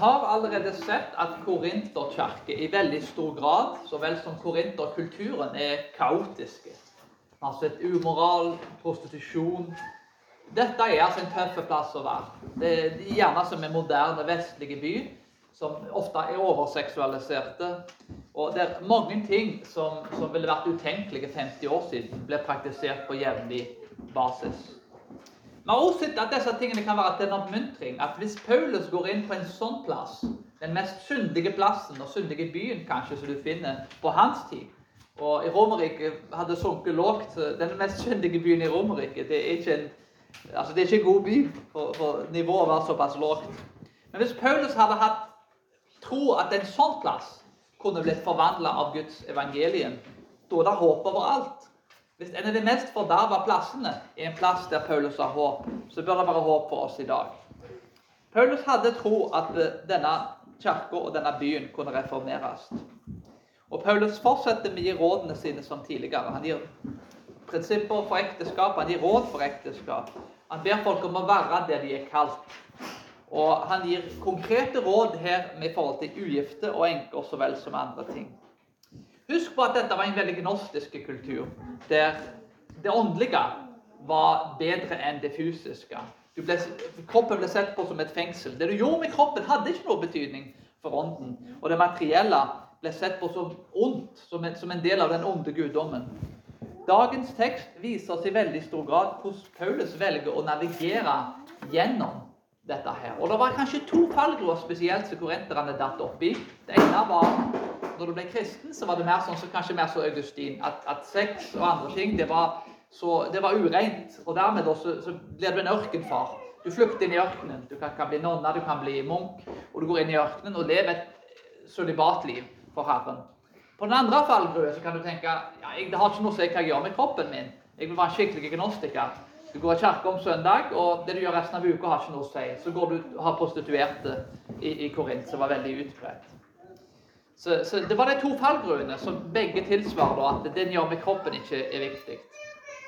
har allerede sett at Korinterkirke i veldig stor grad, så vel som korinterkulturen, er kaotiske. Altså et umoral, prostitusjon Dette er altså en tøff plass å være. Det er gjerne som en moderne vestlige by, som ofte er overseksualiserte. Og det er mange ting som, som ville vært utenkelige 50 år siden, blir praktisert på jevnlig basis. Vi har også sett at disse tingene kan være til en oppmuntring. At hvis Paulus går inn på en sånn plass, den mest syndige plassen og syndige byen kanskje som du finner på hans tid Og i Romerike hadde sunket lågt. Den mest syndige byen i Romerike det er ikke en, altså det er ikke en god by, for, for nivået var såpass lågt. Men hvis Paulus hadde hatt tro at en sånn plass kunne blitt forvandla av Guds evangelium, da er det håp overalt. Hvis en av de mest forderva plassene er en plass der Paulus har håp, så bør det være håp for oss i dag. Paulus hadde tro at denne kirka og denne byen kunne reformeres. Og Paulus fortsetter med å gi rådene sine som tidligere. Han gir prinsipper for ekteskap, han gir råd for ekteskap. Han ber folk om å være det de er kalt. Og han gir konkrete råd her med forhold til ugifte og enker så vel som andre ting. Husk på at dette var en veldig gnostisk kultur, der det åndelige var bedre enn det fysiske. Ble, kroppen ble sett på som et fengsel. Det du gjorde med kroppen, hadde ikke noe betydning for ånden. Og det materielle ble sett på som ondt, som en, som en del av den onde guddommen. Dagens tekst viser oss i veldig stor grad hvordan Paulus velger å navigere gjennom dette her. Og Det var kanskje to fallgruver spesielt som korinterne datt oppi. Det ene var når du ble kristen, så var det mer sånn, som kanskje mer så Augustin, at, at sex og andre ting det var, så, det var ureint. Og dermed så, så blir du en ørkenfar. Du flykter inn i ørkenen. Du kan, kan bli nonne, du kan bli munk, og du går inn i ørkenen og lever et sølibatliv for Herren. På den andre fallgrua så kan du tenke ja, jeg, det har ikke noe å si hva jeg gjør med kroppen min. Jeg vil være en skikkelig gnostiker. Du går i kirke om søndag, og det du gjør resten av uka, har ikke noe å si. Så går du og har prostituerte i, i Korint, som var veldig utbredt. Så, så, Det var de to fallgruene som begge tilsvarer at det den gjør med kroppen, ikke er viktig.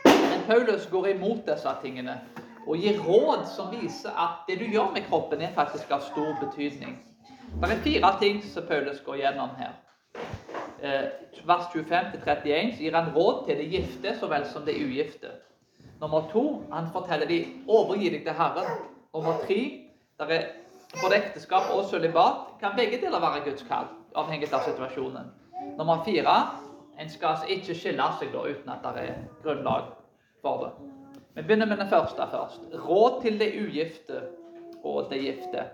Men Paulus går imot disse tingene og gir råd som viser at det du gjør med kroppen, er faktisk av stor betydning. Det er fire ting som Paulus går gjennom her. Eh, vers 25-31 gir han råd til det gifte så vel som det ugifte. Nummer to han forteller de overgi deg til Herren. Nummer tre der er både ekteskap og sølibat kan begge deler være Guds kall avhengig av situasjonen. Nummer fire en skal altså ikke skille seg da uten at det er grunnlag for det. Vi begynner med den første først. Råd til det ugifte og det gifte.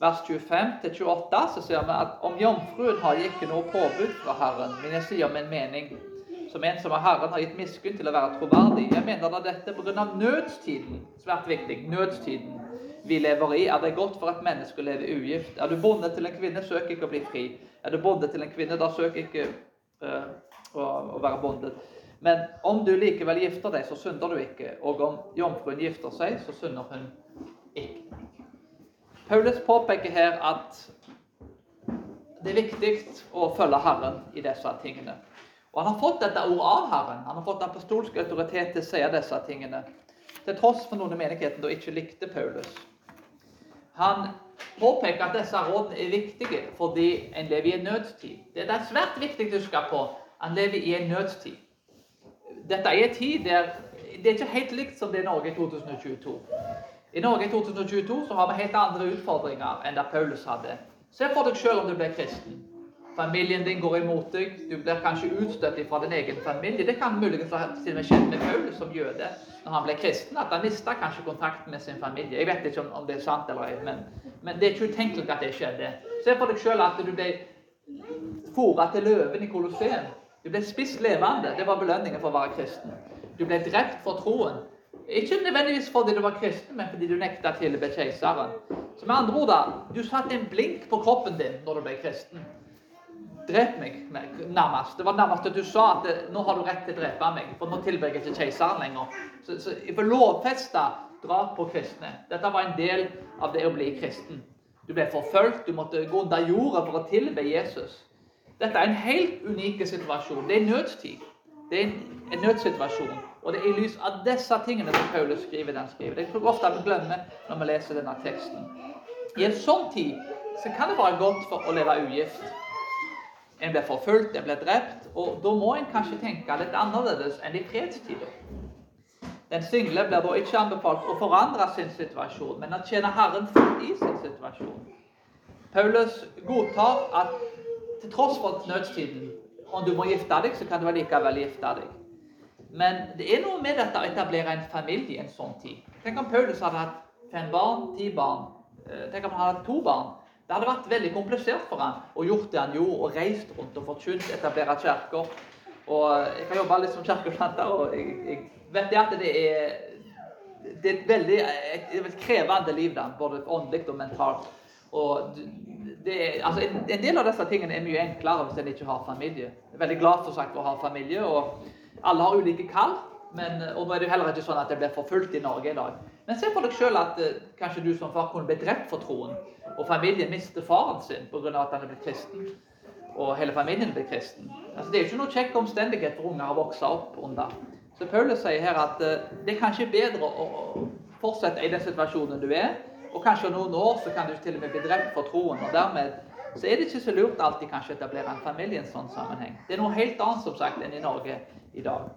Vers 25-28 så ser vi at om jomfruen har ikke noe påbud fra Herren, men jeg sier min mening, som en som av Herren har gitt miskunn til å være troverdig. Jeg mener da dette pga. nødstiden. Svært viktig. Nødstiden vi lever i, er det godt for et menneske å leve ugift. Er du bonde til en kvinne, søk ikke å bli fri. Er du bonde til en kvinne, da søk ikke uh, å, å, være bonde. Men om du likevel gifter deg, så synder du ikke. Og om jomfruen gifter seg, så synder hun ikke. Paulus påpeker her at det er viktig å følge Herren i disse tingene. Og Han har fått dette ordet av Herren. Han har fått apostolsk autoritet til å si disse tingene. Til tross for noen i menigheten da ikke likte Paulus. Han påpeker at disse rådene er viktige fordi en lever i en nødstid. Det er svært viktig å huske på. Han lever i en nødstid. Dette er en tid der det er ikke helt likt som det er Norge i 2022. I Norge i 2022 så har vi helt andre utfordringer enn det Paulus hadde. Se for deg sjøl om du blir kristen. Familien din går imot deg. Du blir kanskje utstøtt fra din egen familie. Det kan muligens ha skjedd med Paul som jøde når han ble kristen, at han mista kanskje kontakten med sin familie. Jeg vet ikke om, om det er sant eller ei, men, men, det er ikke utenkelig at det skjedde. Se for deg sjøl at du ble fôra til løven i Colosseum. Du ble spist levende. Det var belønningen for å være kristen. Du ble drept for troen. Ikke nødvendigvis fordi du var kristen, men fordi du nekta å tilbe keiseren. Så med andre ord, da, du satte en blink på kroppen din når du ble kristen. Drep meg, nærmest. Det var nærmest at du sa at nå har du rett til å drepe meg, for nå tilber jeg ikke keiseren lenger. Så, så jeg får lovfeste drap på kristne. Dette var en del av det å bli kristen. Du ble forfulgt, du måtte gå under jorda for å tilbe Jesus. Dette er en helt unik situasjon. Det er nødstid. Det er en, en nødsituasjon. Og det er i lys av disse tingene som Paulus skriver den skriver. Det tror jeg ofte vi glemmer når vi leser denne teksten. I en sånn tid så kan det være godt for å leve ugift. En ble forfulgt, en ble drept, og da må en kanskje tenke litt annerledes enn i fredstider. Den single blir da ikke anbefalt å forandre sin situasjon, men å tjene Herren fullt i sin situasjon. Paulus godtar at til tross for nødstiden, om du må gifte deg, så kan du likevel gifte deg. Men det er noe med dette å etablere en familie i en sånn tid. Tenk om Paulus hadde hatt fem barn, ti barn. Eh, tenk om han hadde hatt to barn. Det hadde vært veldig komplisert for han å gjort det han gjorde, og reist rundt og forkynt, etablere kirker. Og jeg har jobba litt som kirkeplanter, og jeg, jeg, vet at det er, det er et veldig et, et krevende liv, da, både åndelig og mentalt. Og det, altså, en, en, del av disse tingene er mye enklere hvis en ikke har familie. Jeg er veldig glad for, sagt, å ha familie, og alle har ulike kall. Men, og nå er det jo heller ikke sånn at det blir forfulgt i Norge i dag. Men se for deg sjøl at eh, kanskje du som far kunne bli drept for troen, og familien mister faren sin pga. at han er blitt kristen, og hele familien blir kristen. Altså, det er jo ikke noe kjekk omstendighet for unger å vokse opp under. Så Paulus sier her at eh, det er kanskje bedre å fortsette i den situasjonen du er, og kanskje om noen år så kan du til og med bli drept for troen. og dermed så er det ikke så lurt alltid kanskje å etablere en familie i en sånn sammenheng. Det er noe helt annet som sagt enn i Norge i dag.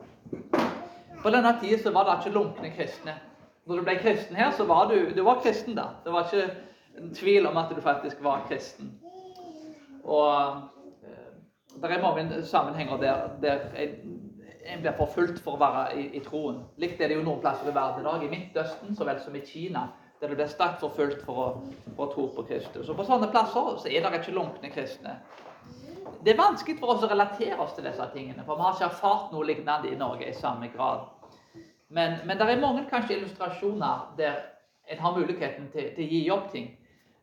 På denne tida var det ikke lunkne kristne. Når du ble kristen her, så var du, du var kristen da. Det var ikke en tvil om at du faktisk var kristen. Og eh, det er mange sammenhenger der, der en blir forfulgt for å være i, i troen. Likt er det jo noen plasser i verden i dag, i Midtøsten så vel som i Kina, der du blir sterkt forfulgt for å, for å tro på Kristus. Og På sånne plasser så er det ikke lunkne kristne. Det er vanskelig for oss å relatere oss til disse tingene, for vi har ikke erfart noe lignende i Norge i samme grad. Men, men det er mange kanskje illustrasjoner der en har muligheten til, til å gi opp ting.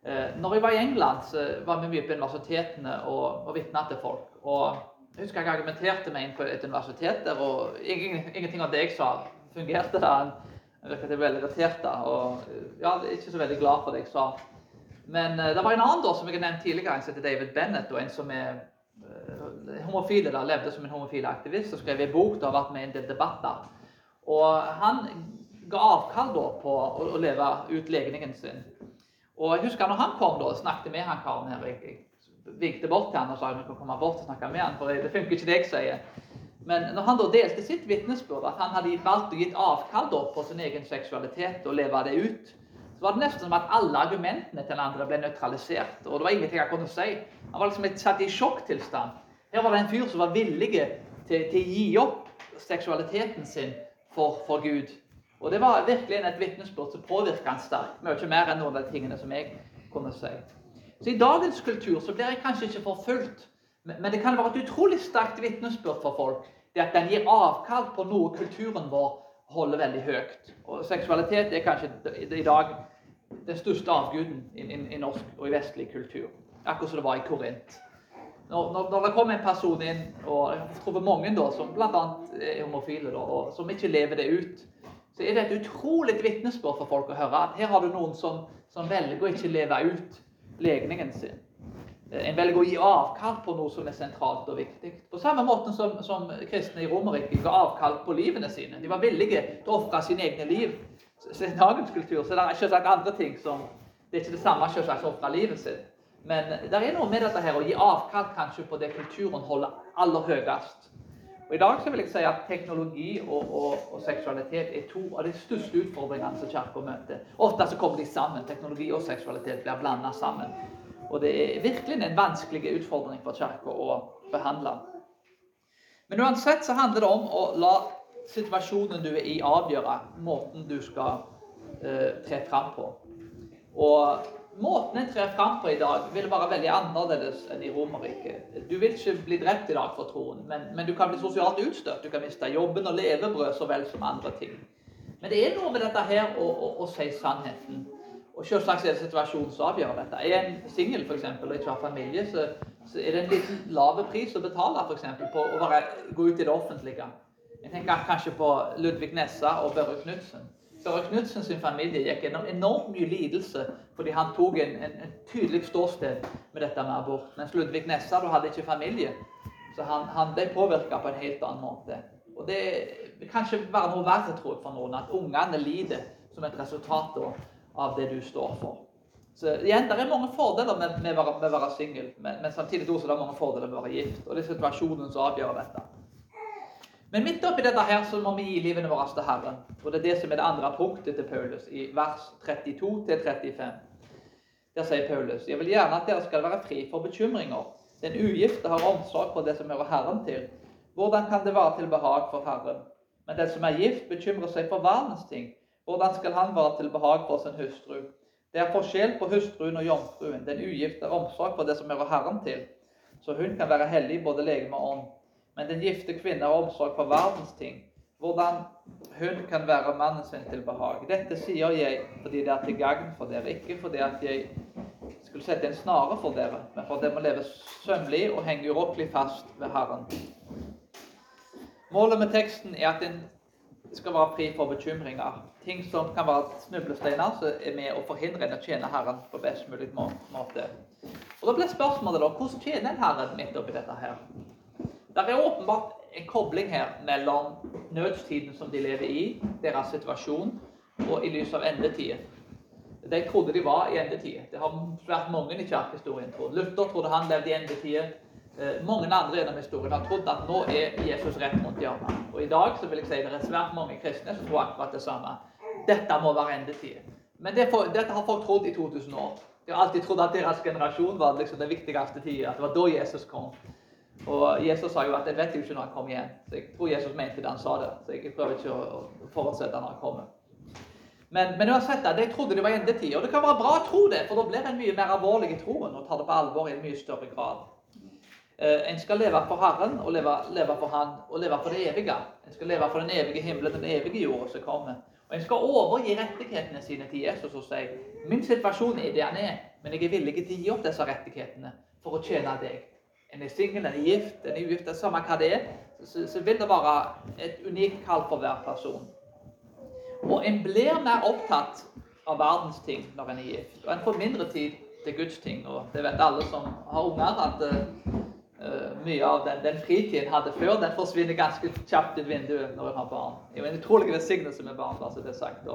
Eh, når jeg var i England, så var vi mye på universitetene og, og vitna til folk. Og jeg husker jeg argumenterte meg inn på et universitet der, og ingenting av det jeg sa, fungerte. da. Jeg virket veldig irritert da, og ja, ikke så veldig glad for det jeg sa. Men eh, det var en annen da, som jeg har nevnt tidligere, en som heter David Bennett, og en som er uh, homofile da, levde som en homofil aktivist og skrev en bok og har vært med i en del debatter. Og han ga avkall da på å, leve ut legningen sin. Og jeg husker når han kom da, og snakket med han karen her jeg, jeg bort til han og sa at vi kunne komme bort og snakke med han, for det funker ikke det jeg sier. Men når han da delte sitt vitnesbyrd, at han hadde valgt å gitt avkall da på sin egen seksualitet og leve det ut, så var det nesten som at alle argumentene til den andre ble nøytralisert. Og det var ingenting jeg kunne si. Han var liksom satt i sjokktilstand. Her var det en fyr som var villig til, til å gi opp seksualiteten sin for, for Gud. Og det var virkelig et vitnesbyrd som påvirket han sterkt. Mye mer enn noen av de tingene som jeg kunne si. Så I dagens kultur så blir jeg kanskje ikke forfulgt, men det kan være et utrolig sterkt vitnesbyrd for folk. Det at den gir avkall på noe kulturen vår holder veldig høyt. Og seksualitet er kanskje i dag den største avguden i, i, i norsk og i vestlig kultur. Akkurat som det var i Korint. Når, når, det kommer en person inn, og jeg har truffet mange da, som bl.a. er homofile, da, og som ikke lever det ut, så er det et utrolig vitnesbyrd for folk å høre at her har du noen som, som velger å ikke leve ut legningen sin. En velger å gi avkall på noe som er sentralt og viktig. På samme måte som, som kristne i Romerriket ga avkall på livene sine. De var villige til å ofre sine egne liv. I dagens kultur så det er selvsagt andre ting som Det er ikke det samme selvsagt å ofre livet sitt. Men det er noe med dette her å gi avkall kanskje på det kulturen holder aller høyest. Og I dag så vil jeg si at teknologi og, og, og seksualitet er to av de største utfordringene som Kirka møter. Ofte så kommer de sammen. Teknologi og seksualitet blir blanda sammen. Og det er virkelig en vanskelig utfordring for Kirka å behandle. Men uansett så handler det om å la situasjonen du er i, avgjøre måten du skal uh, tre fram på. Og måten en trer fram på i dag, vil være veldig annerledes enn i Romerriket. Du vil ikke bli drept i dag for troen, men, men, du kan bli sosialt utstøtt. Du kan miste jobben og levebrød så vel som andre ting. Men det er noe med dette her å, å, å si sannheten. Og selvsagt er det situasjonen som avgjør dette. Er en singel f.eks. og ikke har familie, så, så, er det en liten lave pris å betale for eksempel, på å være, gå ut i det offentlige. Jeg tenker kanskje på Ludvig Nessa og Børre Knutsen. Børre Knutsen sin familie gikk gjennom enormt mye lidelse fordi han tok en, en, en tydelig ståsted med dette med abort. Mens Ludvig Nessa da hadde ikke familie, så han, han ble påvirka på en helt annen måte. Og det kan ikke være noe verre tror jeg, for noen, at ungene lider som et resultat av det du står for. Så igjen, Det er mange fordeler med å være singel, men, men, samtidig også det er mange fordeler med å være gift. Og det er situasjonen som avgjør dette. Men midt oppi dette her så må vi gi livene våre til Herren. Og Det er det som er det andre punktet til Paulus i vers 32-35. Der sier Paulus jeg vil gjerne at dere skal være fri for bekymringer. Den ugifte har omsorg for det som hører Herren til. Hvordan kan det være til behag for Herren? Men den som er gift, bekymrer seg for verdens ting. Hvordan skal han være til behag for sin hustru? Det er forskjell på hustruen og jomfruen. Den ugifte har omsorg for det som hører Herren til. Så hun kan være hellig både legeme og ånd. Men den gifte kvinne har omsorg for verdens ting. Hvordan hun kan være mannen sin til behag. Dette sier jeg fordi det er til gagn for dere, ikke fordi at jeg skulle sette en snare for dere, men for at dere må leve sømmelig og henge urokkelig fast ved Herren. Målet med teksten er at en skal være fri for bekymringer. Ting som kan være snublesteiner, som er med å forhindre en å tjene Herren på best mulig måte. Og Da blir spørsmålet da, hvordan tjener en Herren midt oppi dette her? Det er åpenbart en kobling her mellom nødstiden som de lever i, deres situasjon, og i lys av endetiden. De trodde de var i endetiden. Det har vært mange i kirkehistorien trodd. Luther trodde han levde i endetiden. Eh, mange andre gjennom historien har trodd at nå er Jesus rett mot hjørnet. Og i dag så vil jeg si det er svært mange kristne som tror akkurat det samme. Dette må være endetiden. Men det for, dette har folk trodd i 2000 år. De har alltid trodd at deres generasjon var liksom den viktigste tida. At det var da Jesus kom. Og Jesus sa jo at 'jeg vet jo ikke når han kommer igjen'. Så jeg tror Jesus mente det han sa det. Så jeg prøver ikke å forutsette når han kommer. Men, men uansett, jeg trodde det var endetid. Og det kan være bra å tro det, for da blir en mye mer alvorlig i troen og tar det på alvor i en mye større grad. Eh, en skal leve for Herren og leve, leve, for Han og leve for det evige. En skal leve for den evige himmelen, den evige jorda som kommer. Og en skal overgi rettighetene sine til Jesus og si min situasjon er det han er, men jeg er villig til å gi opp disse rettighetene for å tjene deg en er singel, en er gift, en er ugift, samme hva det er, så, så, vil det være et unikt kall for hver person. Og en blir mer opptatt av verdens ting når en er gift. Og en får mindre tid til Guds ting. Og det vet alle som har unger, at uh, mye av den, den fritiden en hadde før, den forsvinner ganske kjapt ut vinduet når en har barn. Det er jo en utrolig velsignelse med barn. altså det er sagt.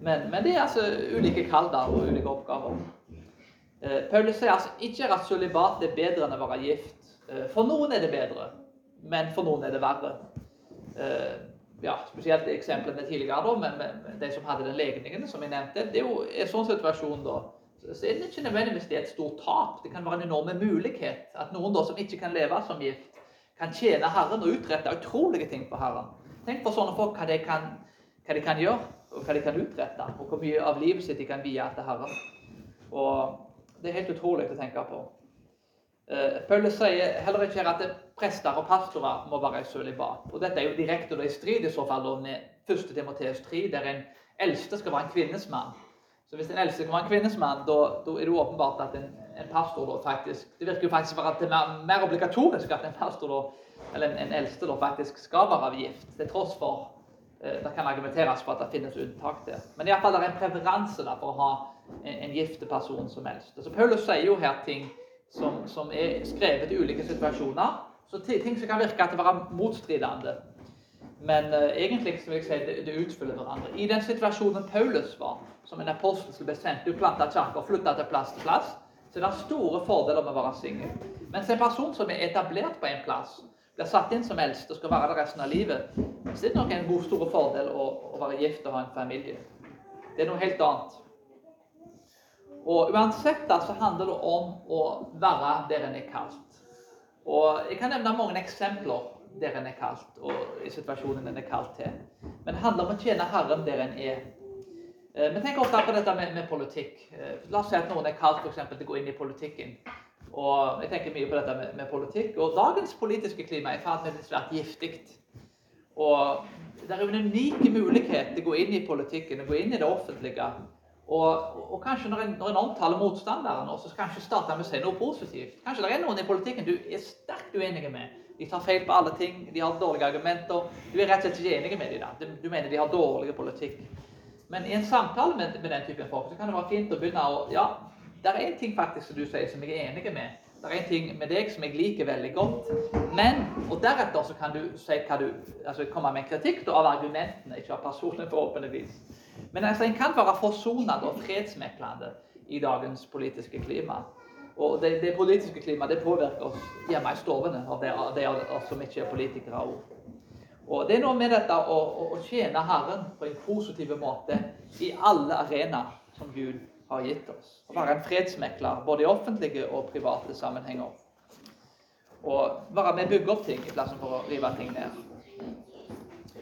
Men, men, det er altså ulike kall og ulike oppgaver. Eh, Paulus sier altså ikke at sølibat er bedre enn å være gift. Eh, for noen er det bedre, men for noen er det verre. Eh, ja, Spesielt eksemplene tidligere, da, men, de som hadde den legningen, som jeg nevnte. Det er jo en sånn situasjon da, så er det ikke nødvendigvis det er et stort tap. Det kan være en enorm mulighet. At noen da som ikke kan leve som gift, kan tjene Herren og utrette utrolige ting for Herren. Tenk på sånne folk hva de kan, hva de kan gjøre, og hva de kan utrette. Og hvor mye av livet sitt de kan vie til Herren. Og det er helt utrolig å tenke på. Uh, Paulus sier heller ikke at prester og pastorer må være i sølibat. Og dette er jo direkte i strid i så fall med 1. Timoteus 3, der en eldste skal være en kvinnes mann. Så hvis en eldste skal være en kvinnes mann, da, da er det åpenbart at en, en pastor da faktisk Det virker jo faktisk være det er mer, mer obligatorisk at en pastor da, eller en, en eldste da faktisk skal være gift, til tross for eh, Det kan argumenteres for at det finnes unntak der. Men iallfall er det en preferanse da, for å ha en, gift person som helst. Altså, Paulus sier jo her ting som, som er skrevet i ulike situasjoner. Så ting som kan virke til å være motstridende. Men uh, egentlig vil jeg si det, det utfyller hverandre. I den situasjonen Paulus var, som en apostel som ble sendt ut, planta kirker og flytta til plass til plass, så er det store fordeler med å være singel. Mens en person som er etablert på en plass, blir satt inn som helst og skal være der resten av livet, så er det nok en god stor fordel å, å være gift og ha en familie. Det er noe helt annet. Og uansett da, så handler det om å være der en er kalt. Og Jeg kan nevne mange eksempler der en er kalt, og i situasjonen en er kalt til. Men det handler om å tjene Herren der en er. Eh, vi tenker ofte på dette med, med politikk. Eh, la oss si at noen er kalt f.eks. til å gå inn i politikken. Og Jeg tenker mye på dette med, med politikk. Og dagens politiske klima er ferd svært giftig. Og det er en unik mulighet til å gå inn i politikken, og gå inn i det offentlige og, og, kanskje når en, når en omtaler motstanderen, så kanskje starte med å si noe positivt. Kanskje det er noen i politikken du er sterkt uenig med. De tar feil på alle ting, de har dårlige argumenter. Du er rett og slett ikke enig med dem. Du mener de har dårlig politikk. Men i en samtale med, med, den typen folk så kan det være fint å begynne å Ja, det er en ting faktisk som du sier som jeg er enig med. Det er en ting med deg som jeg liker veldig godt. Men Og deretter så kan du si hva du, altså komme med en kritikk da, av argumentene, ikke av personen, forhåpentligvis. Men altså, en kan være forsonende og fredsmeklende i dagens politiske klima. Og det, det politiske klimaet påvirker oss hjemme i stovene, og det, det av oss som ikke er politikere òg. Og Det er noe med dette å, å, tjene Herren på en positiv måte i alle arenaer som Gud har gitt oss. Å være en fredsmekler både i offentlige og private sammenhenger. Og være med å bygge opp ting i plassen for å rive ting ned.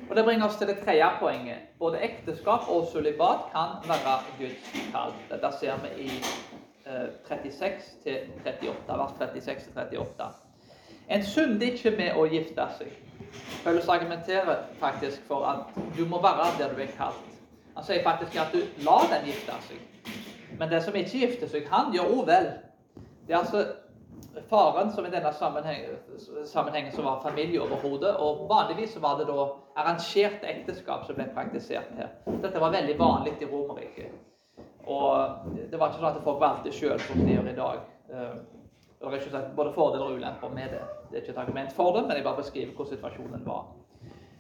Og Det bringer oss til det tredje poenget. Både ekteskap og sulibat kan være Guds kall. Dette ser vi i 36 til 38, vers 36 til 38. En synder ikke med å gifte seg. Paulus argumenterer faktisk for at du må være der du er kalt. Han sier faktisk at du lar den gifte seg. Men den som ikke gifter seg, han gjør òg vel. Det er altså faren som i denne sammenhengen, sammenhengen som var familieoverhodet. Og vanligvis var det da arrangerte ekteskap som ble praktisert her. Dette var veldig vanlig i Romerriket. Og det var ikke sånn at folk valgte sjøl, som de gjør i dag. Eh, det er ikke sagt både fordeler og ulemper med det. Det er ikke et argument for det, men jeg bare beskriver hvordan situasjonen var.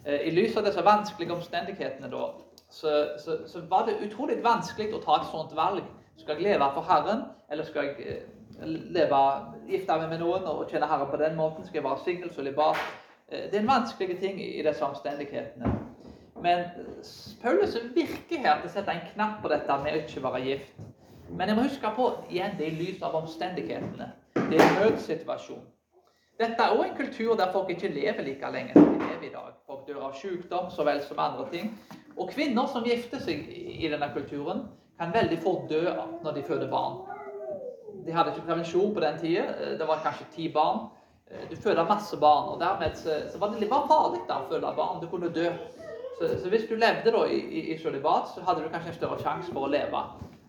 Eh, I lys av disse vanskelige omstendighetene da, så, så, så, var det utrolig vanskelig å ta et sånt valg. Skal jeg leve for Herren, eller skal jeg eh, leve, gifta meg med noen og tjene Herren på den måten? Skal jeg være singel, sølibat? Eh, det er en vanskelig ting i disse omstendighetene. Men Paulus virker her til å sette en knapp på dette med å ikke være gift. Men jeg må huske på igjen det er i lys av omstendighetene. Det er en nødsituasjon. Dette er òg en kultur der folk ikke lever like lenge som de lever i dag. Folk dør av sykdom så vel som andre ting. Og kvinner som gifter seg i denne kulturen, kan veldig fort dø når de føder barn. De hadde ikke prevensjon på den tida. Det var kanskje ti barn. Du føder masse barn, og dermed så, var det litt farlig å føde barn. Du kunne dø. Så, så hvis du levde da i, i så hadde du kanskje en større sjanse for å leve.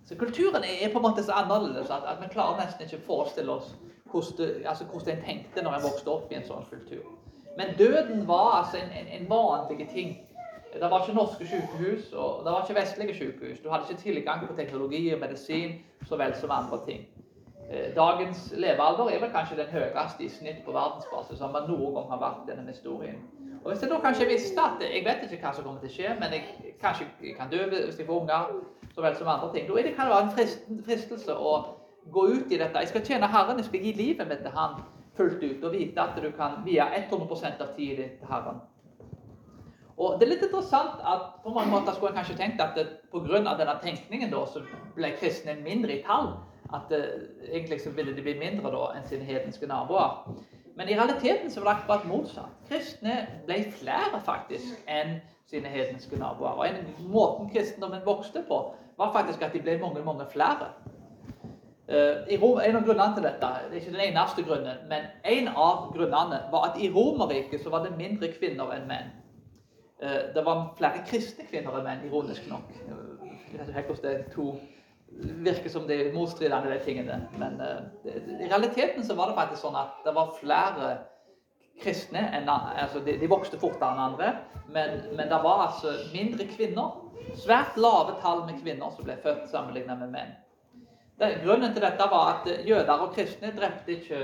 Så kulturen er på en måte så annerledes at, at vi klarer nesten ikke å forestille oss hvordan, altså tenkte når en vokste opp i en sånn kultur. Men døden var altså en, en, en vanlig ting. Det var ikke norske sykehus, og det var ikke vestlige sykehus. Du hadde ikke tilgang på teknologi og medisin så vel som andre ting. Eh, dagens levealder er vel kanskje den høyeste i snitt på verdensbasis som man noen gang har vært denne historien. Og Hvis jeg da kanskje visste at jeg vet ikke hva som kommer til å skje, men jeg kanskje kan dø hvis jeg får unger, så vel som andre ting. Da det, kan det være en fristelse å gå ut i dette. Jeg skal tjene Herren, jeg skal gi livet mitt til Han fullt ut og vite at du kan vie 100% av tiden din til Herren. Og Det er litt interessant at på mange måter skulle jeg kanskje tenkt at pga. denne tenkningen da, så ble kristne mindre i tall. At uh, egentlig så ville de bli mindre da enn sine hedenske naboer. Men i realiteten så var det akkurat motsatt. Kristne ble flere faktisk enn sine hedenske naboer. Og en Måten kristendommen vokste på, var faktisk at de ble mange, mange flere. Uh, en av grunnene til dette, det er ikke den eneste grunnen, men en av grunnene var at i Romerriket så var det mindre kvinner enn menn. Uh, det var flere kristne kvinner enn menn, ironisk nok. Jeg vet ikke hvordan det to virker som er motstridende, de tingene. Men uh, i realiteten så var det faktisk sånn at det var flere kristne enn, altså de, de, vokste fortere enn andre, men, men det var altså mindre kvinner. Svært lave tall med kvinner som ble født sammenlignet med menn. Det, grunnen til dette var at jøder og kristne drepte ikke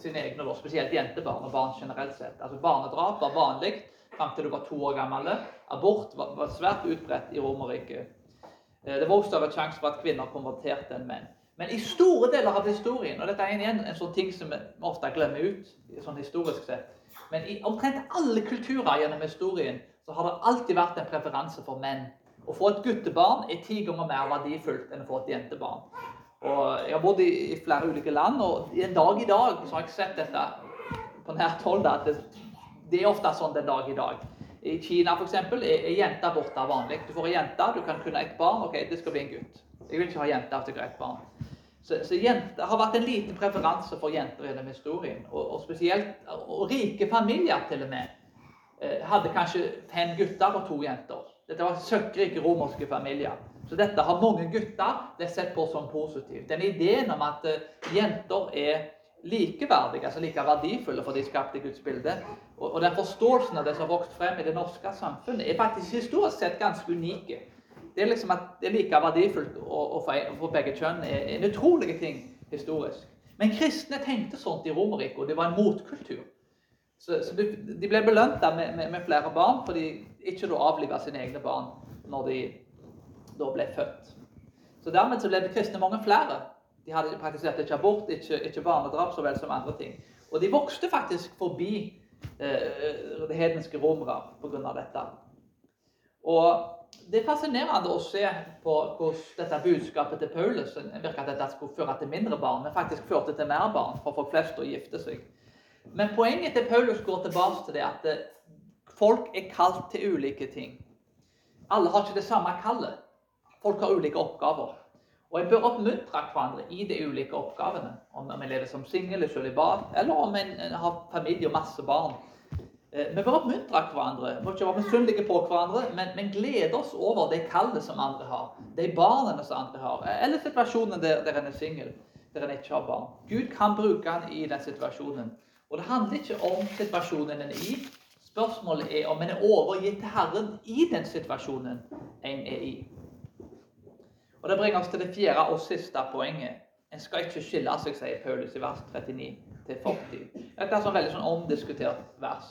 sine egne, da, spesielt jentebarn og barn generelt sett. Altså Barnedrap var vanlig fram til du var to år gammel. Abort var, var svært utbredt i Romerriket. Eh, det var også større sjanse for at kvinner konverterte enn menn. Men i store deler av historien, og dette er igjen en sånn ting som vi ofte glemmer ut, sånn historisk sett, men i omtrent alle kulturer gjennom historien så har det alltid vært en preferanse for menn. Å få et guttebarn er ti ganger mer verdifullt enn å få et jentebarn. Og jeg har bodd i, i flere ulike land, og en dag i dag så har jeg sett dette på nært hold. at det, det, er ofte sånn den dag i dag. I Kina for eksempel, er, jenter borte vanlig. Du får en jente, du kan kunne et barn. Ok, det skal bli en gutt. Jeg vil ikke ha jente av et barn. Så, så jenter har vært en liten preferanse for jenter gjennom historien. Og, og, spesielt og rike familier til og med eh, hadde kanskje fem gutter og to jenter. Dette var søkkrike romerske familier. Så dette har mange gutter det er sett på som positivt. Den ideen om at eh, jenter er likeverdige, altså like verdifulle for de skapte Guds bilde, og, og den forståelsen av det som har vokst frem i det norske samfunnet, er faktisk historisk sett ganske unike det er liksom at det er like verdifullt få begge kjønn er en utrolig ting historisk. Men kristne tenkte sånt i Romerriket, og det var en motkultur. Så, så de ble belønt med, med, med, flere barn fordi ikke da avliva sine egne barn når de da ble født. Så dermed så ble det kristne mange flere. De hadde praktisert ikke abort, ikke, ikke barnedrap så vel som andre ting. Og de vokste faktisk forbi eh, det hedenske romere pga. dette. Og det er fascinerende å se på hvordan dette budskapet til Paulus virker at dette skulle føre til mindre barn, men faktisk førte til mer barn for folk flest å gifte seg. Men poenget til Paulus går tilbake til det at eh, folk er kalt til ulike ting. Alle har ikke det samme kallet. Folk har ulike oppgaver. Og en bør oppmuntre hverandre i de ulike oppgavene. Om vi lever som singel, sølibat, eller om en har familie og masse barn. Eh, vi bør oppmuntre hverandre. Vi må ikke være misunnelige på hverandre, men, men glede oss over det kallet som andre har. De barna som andre har. Eller situasjonen der, der en er singel, der en ikke har barn. Gud kan bruke en i den situasjonen. Og det handler ikke om situasjonen en er i. Spørsmålet er om en er overgitt til Herren i den situasjonen en er i. Og Det bringer oss til det fjerde og siste poenget. En skal ikke skille seg, sier Paulus i vers 39-40. Dette er et veldig sånn omdiskutert vers.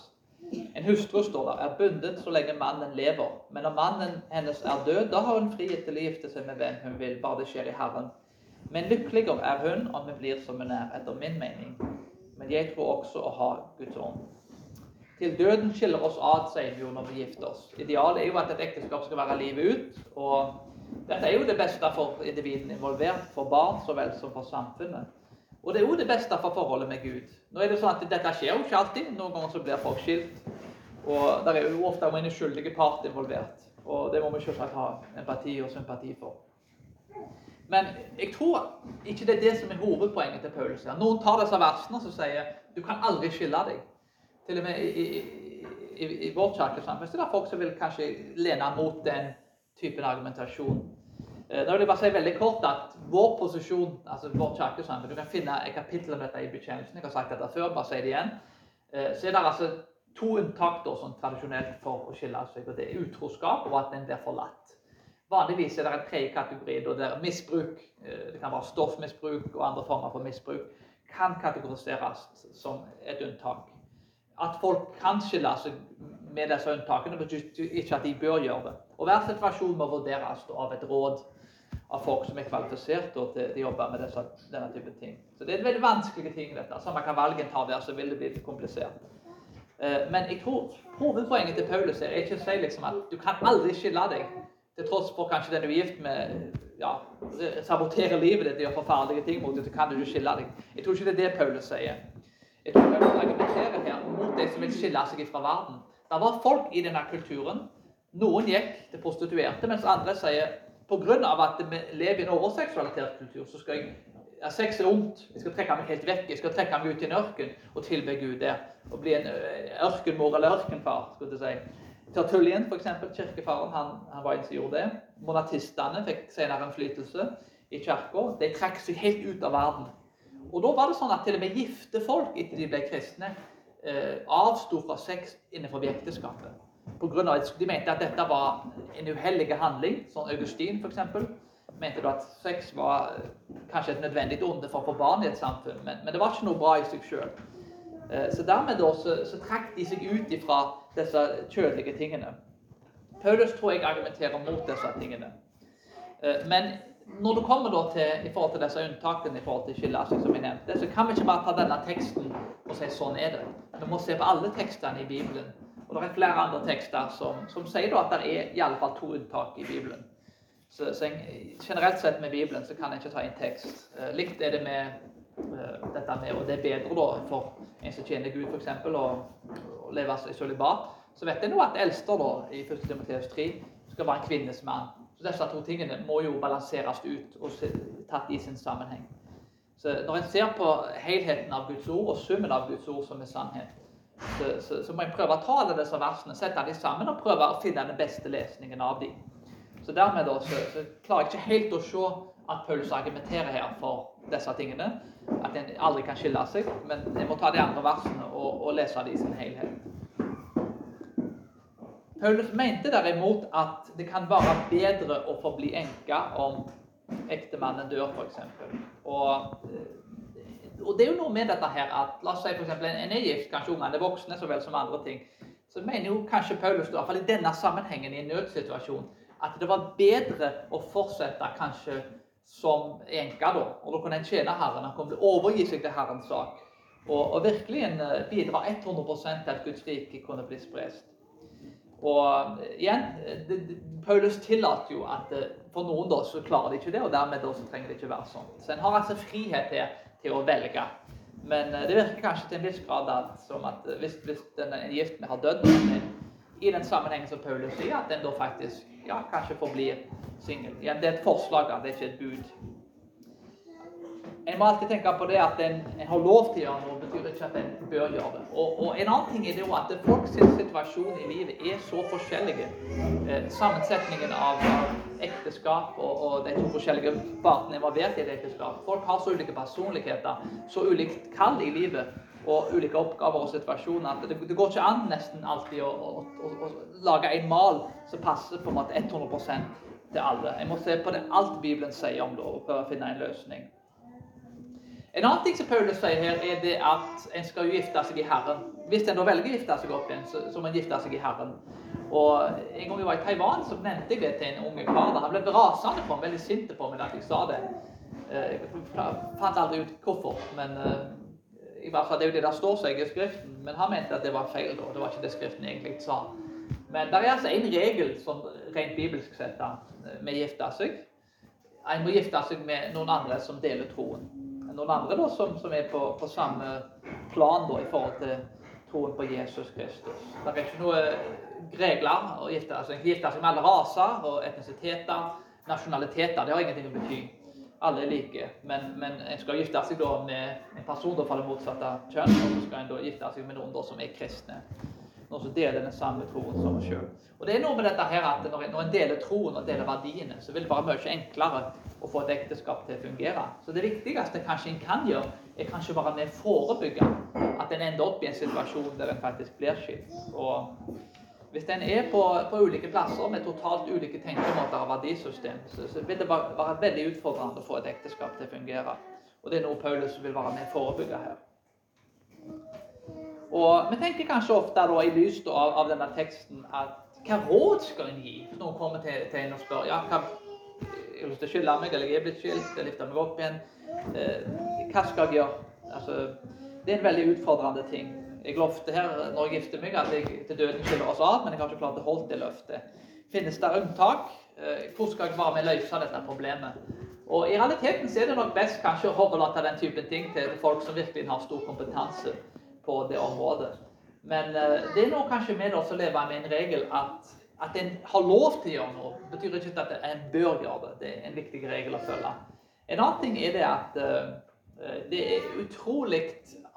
En hustru står der, er bundet så lenge mannen lever. Men når mannen hennes er død, da har hun frihet til å gifte seg med hvem hun vil, bare det skjer i Herren. Men lykkeligere er hun om hun blir som hun er, etter min mening. Men jeg tror også å ha Guds ånd. Til døden skiller oss ad, sier vi jo når vi gifter oss. Idealet er jo at et ekteskap skal være livet ut. og dette er jo det beste for individene involvert, for barn så vel som for samfunnet. Og det er jo det beste for forholdet med Gud. Nå er det sånn at Dette skjer jo ikke alltid. Noen ganger så blir folk skilt. Og det er jo ofte en uskyldig part involvert. Og det må vi selvsagt ha empati og sympati for. Men jeg tror ikke det er det som er hovedpoenget til Paulus. Noen tar disse versene og sier du kan aldri skille deg. Til og med i, i, i, i vårt kirkesamfunn er det folk som vil kanskje lene mot den typen argumentasjon. Eh, da vil jeg bare si veldig kort at vår posisjon, altså vårt kirkesamfunn Du kan finne et kapittel om dette i bekjennelsen. Jeg har sagt dette før, bare si det igjen. Eh, så er det altså to unntak da, sånn tradisjonelt for å skille seg. og Det er utroskap og at en blir forlatt. Vanligvis er det en tredje kategori da der misbruk, eh, det kan være stoffmisbruk og andre former for misbruk, kan kategoriseres som et unntak. At folk kan skille seg med disse unntakene, betyr ikke at de bør gjøre det. Og Hver situasjon må vurderes av et råd av folk som er kvalifisert til å jobbe med disse, denne type ting. Så Det er veldig vanskelig ting. dette. Samme hva valget tar der, så vil det bli litt komplisert. Eh, men jeg tror hovedpoenget til Paulus er ikke å si liksom at du kan aldri skille deg. Til tross for kanskje den du er gift med, ja, saboterer livet ditt, gjør forferdelige ting mot deg, så kan du ikke skille deg. Jeg tror ikke det er det Paulus sier. Jeg tror Paulus argumenterer her mot de som vil skille seg fra verden. Det var folk i denne kulturen noen gikk til prostituerte, mens andre sier pga. at vi lever i en overseksualisert kultur, så skal jeg ja, Sex er ondt. Jeg skal trekke meg helt vekk. Jeg skal trekke meg ut i en ørken og tilbe Gud der. Og bli en ørkenmor eller ørkenfar. skulle jeg si. Tertullien, f.eks., kirkefaren, han, han, var en som gjorde det. Monatistene fikk senere innflytelse i kirka. De trakk seg helt ut av verden. Og da var det sånn at til og med gifte folk etter de ble kristne, eh, avsto fra sex innenfor ekteskapet. De mente at dette var en uheldig handling, som Augustin f.eks. mente at sex var eh, kanskje et nødvendig onde for å få barn i et samfunn, men, men, det var ikke noe bra i seg sjøl. Eh, så dermed da, så, så trakk de seg ut ifra disse kjødelige tingene. Paulus tror jeg argumenterer mot disse tingene. Eh, men når du kommer da til, i forhold til disse unntakene i forhold til skillasing, som jeg nevnte, så kan vi ikke bare ta denne teksten og si sånn er det. Vi må se på alle tekstene i Bibelen og det er flere andre tekster som, som sier at det er i alle fall to unntak i Bibelen. Så, så jeg, generelt sett med Bibelen så kan jeg ikke ta inn tekst. Eh, likt er det med eh, dette med Og det er bedre da for en som tjener Gud, f.eks., å, å leve i sølibat. Så vet jeg nå at Elster da, i 1. Timoteus 3 skal være en kvinnes mann. Så disse to tingene må jo balanseres ut og tatt i sin sammenheng. Så når en ser på helheten av Guds ord og summen av Guds ord som er sannhet, så, så, så, må jeg prøve å ta alle disse versene, sette dem sammen og prøve å finne den beste lesningen av dem. Så dermed da, så, så klarer jeg ikke helt å se at Paulus argumenterer her for disse tingene. At en aldri kan skille seg. Men jeg må ta de andre versene og, og lese dem i sin helhet. Paulus mente derimot at det kan være bedre å forbli enke om ektemannen dør, f.eks. Og eh, og det er jo noe med dette her at la oss si eksempel, En er gift, kanskje ungene er voksne så vel som andre ting. Så mener jo kanskje Paulus i hvert fall i denne sammenhengen i en nødsituasjon at det var bedre å fortsette kanskje som enke. da, og Da kunne en tjene Herren. Han kunne overgi seg til Herrens sak. Og, og virkelig bidra 100 til at Guds rike kunne bli sprest. Og igjen, det, det, Paulus tillater jo at for noen da så klarer de ikke det, og dermed da så trenger det ikke være sånn. Så en har altså frihet til, til å velge. Men det virker kanskje til en viss grad at, som at hvis, hvis den giften har dødd i den sammenhengen som Paulus sier, at en da faktisk ja, kanskje forblir singel. Ja, det er et forslag, da, det er ikke et bud. En må alltid tenke på det at en, en, har lov til å gjøre noe, betyr ikke at en bør gjøre det. Og, og En annen ting er det jo at folks situasjon i livet er så forskjellige. Eh, sammensetningen av, av ekteskap og, og, de to forskjellige partene involvert i et ekteskap. Folk har så ulike personligheter, så ulikt kall i livet og ulike oppgaver og situasjoner at det, det går ikke an nesten alltid å, å, å, å, lage en mal som passer på en måte 100 til alle. Jeg må se på det alt Bibelen sier om det, og prøve å finne en løsning. En annen ting som Paulus sier her, er det at en skal jo gifte seg i Herren. Hvis en da velger å gifte seg opp igjen, så, må en gifte seg i Herren. Og En gang vi var i Taiwan, så nevnte jeg det til en unge kar. Han ble rasende på meg, veldig sint på meg da jeg sa det. Eh, jeg fant aldri ut hvorfor, men eh, i hvert fall det er jo det der står seg i Skriften. Men han mente at det var feil. da, Det var ikke det Skriften egentlig sa. Men det er altså en regel som rent bibelsk sett med å gifte seg. En må gifte seg med noen andre som deler troen noen andre da, som, som er på, på, samme plan da, i forhold til troen på Jesus Kristus. Det er ikke noen regler å gifte altså, seg med alle raser og etnisiteter, nasjonaliteter. Det har ingenting å bety. Alle er like. Men, men en skal gifte seg da med en person fra det motsatte kjønn, og så skal en da gifte seg med noen da som er kristne noen som deler den samme troen som oss sjøl. Og det er noe med dette her at når en deler troen og deler verdiene, så vil det være mye enklere å få et ekteskap til å fungere. Så det viktigste kanskje en kan gjøre, er kanskje bare med å forebygge at en ender opp i en situasjon der en faktisk blir skilt. Og hvis en er på, på, ulike plasser med totalt ulike tenkemåter og verdisystem, så, så, vil det være, være veldig utfordrende å få et ekteskap til å fungere. Og det er noe Paulus vil være med å forebygge her. Og Vi tenker kanskje ofte da, i lys av, av, denne teksten at hva råd skal en gi? Noen kommer til, til en og spør ja, hva, jeg har lyst til å skylde meg, eller jeg er blitt skilt, jeg lifter meg opp igjen. Eh, hva skal jeg gjøre? Altså, det er en veldig utfordrende ting. Jeg lovte her når jeg gifter meg, at jeg til døden skiller oss av, men jeg har ikke klart å holde det løftet. Finnes det unntak? Eh, hvor skal jeg være med å løse dette problemet? Og I realiteten så er det nok best kanskje å overlate den typen ting til folk som virkelig har stor kompetanse på det området. Men uh, det er nå kanskje med oss å leve med en regel at, at en har lov til å gjøre noe. Betyr ikke at en bør gjøre det. Det er en viktig regel å følge. En annen ting er det at uh, det er utrolig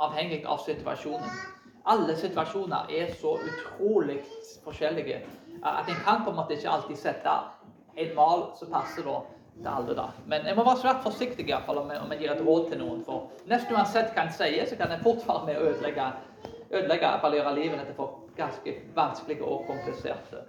avhengig av situasjonen. Alle situasjoner er så utrolig forskjellige at en kan på en måte ikke alltid sette en mal som passer da til alle. da. Men jeg må være svært forsiktig i hvert fall, om, jeg, om jeg gir et råd til noen. For nesten uansett hva en sier, så kan en fort være med å ødelegge, ødelegge eller gjøre livet til folk ganske vanskelige og kompliserte.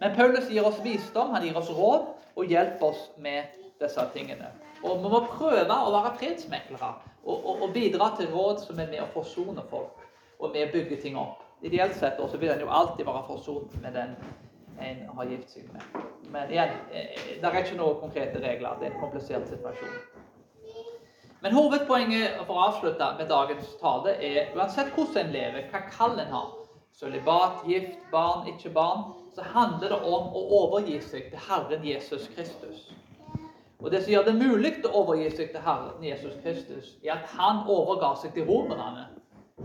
Men Paulus gir oss visdom, han gir oss råd og hjelper oss med disse tingene. Og Vi må prøve å være fredsmeklere og, og, og, bidra til råd som er med å forsone folk og med å bygge ting opp. Ideelt sett også vil en jo alltid være forsont med den en har gift seg med. Men igjen, eh, det er ikke noen konkrete regler. Det er en komplisert situasjon. Men hovedpoenget for å avslutte med dagens tale er uansett hvordan en lever, hva kall en har, sølibat, gift, barn, ikke barn, så handler det om å overgi seg til Herren Jesus Kristus. Og Det som gjør det mulig å overgi seg til Herren Jesus Kristus, er at han overga seg til romerne.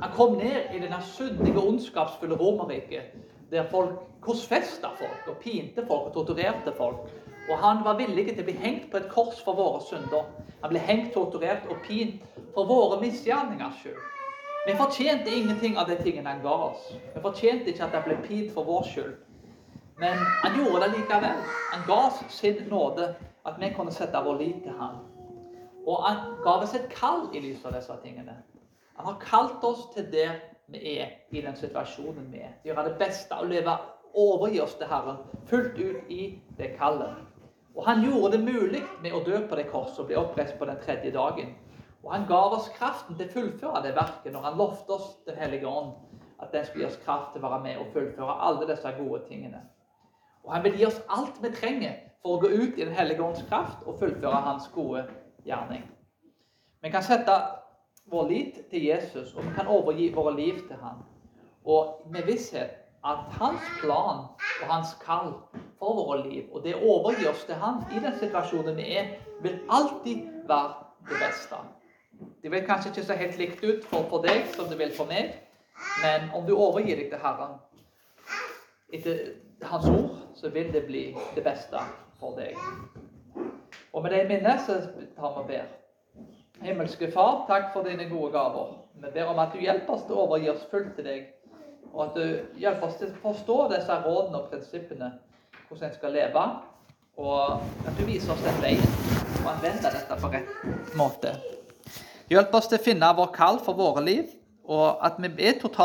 Han kom ned i denne syndige, ondskapsfulle Romerriket der folk korsfesta folk og pinte folk og torturerte folk. Og han var villig til å bli hengt på et kors for våre synder. Han ble hengt, torturert og pint for våre misgjerningers skyld. Vi fortjente ingenting av de tingene han ga oss. Vi fortjente ikke at han ble pint for vår skyld. Men han gjorde det likevel. Han ga oss sin nåde, at vi kunne sette vår lit til ham. Og han ga oss et kall i lys av disse tingene. Han har kalt oss til det vi er i den situasjonen vi er. Gjøre det beste og leve overgi oss til Herren fullt ut i det kallet. Og Han gjorde det mulig med å dø på det korset og bli oppreist på den tredje dagen. Og Han gav oss kraften til å fullføre det verket når Han lovte oss Den hellige ånd. At den skulle gi oss kraft til å være med og fullføre alle disse gode tingene. Og Han vil gi oss alt vi trenger for å gå ut i Den hellige ånds kraft og fullføre hans gode gjerning. Vi kan sette vår lit til Jesus, og vi kan overgi våre liv til ham. Og med visshet at hans plan og hans kall for våre liv, og det å oss til ham i den situasjonen vi er, vil alltid være det beste. Det vil kanskje ikke se helt likt ut for, for deg som det vil for meg, men om du overgir deg til Herren etter Hans ord, så vil det bli det beste for deg. Og med det minnet så tar vi og ber. Himmelske Far, takk for dine gode gaver. Vi ber om at du hjelper oss til å overgi oss fullt til deg, og at du hjelper oss til å forstå disse rådene og prinsippene, hvordan en skal leve, og at du viser oss den veien og anvender dette på rett måte. Hjelp oss til å finne vår kall for våre liv, og at vi er totalt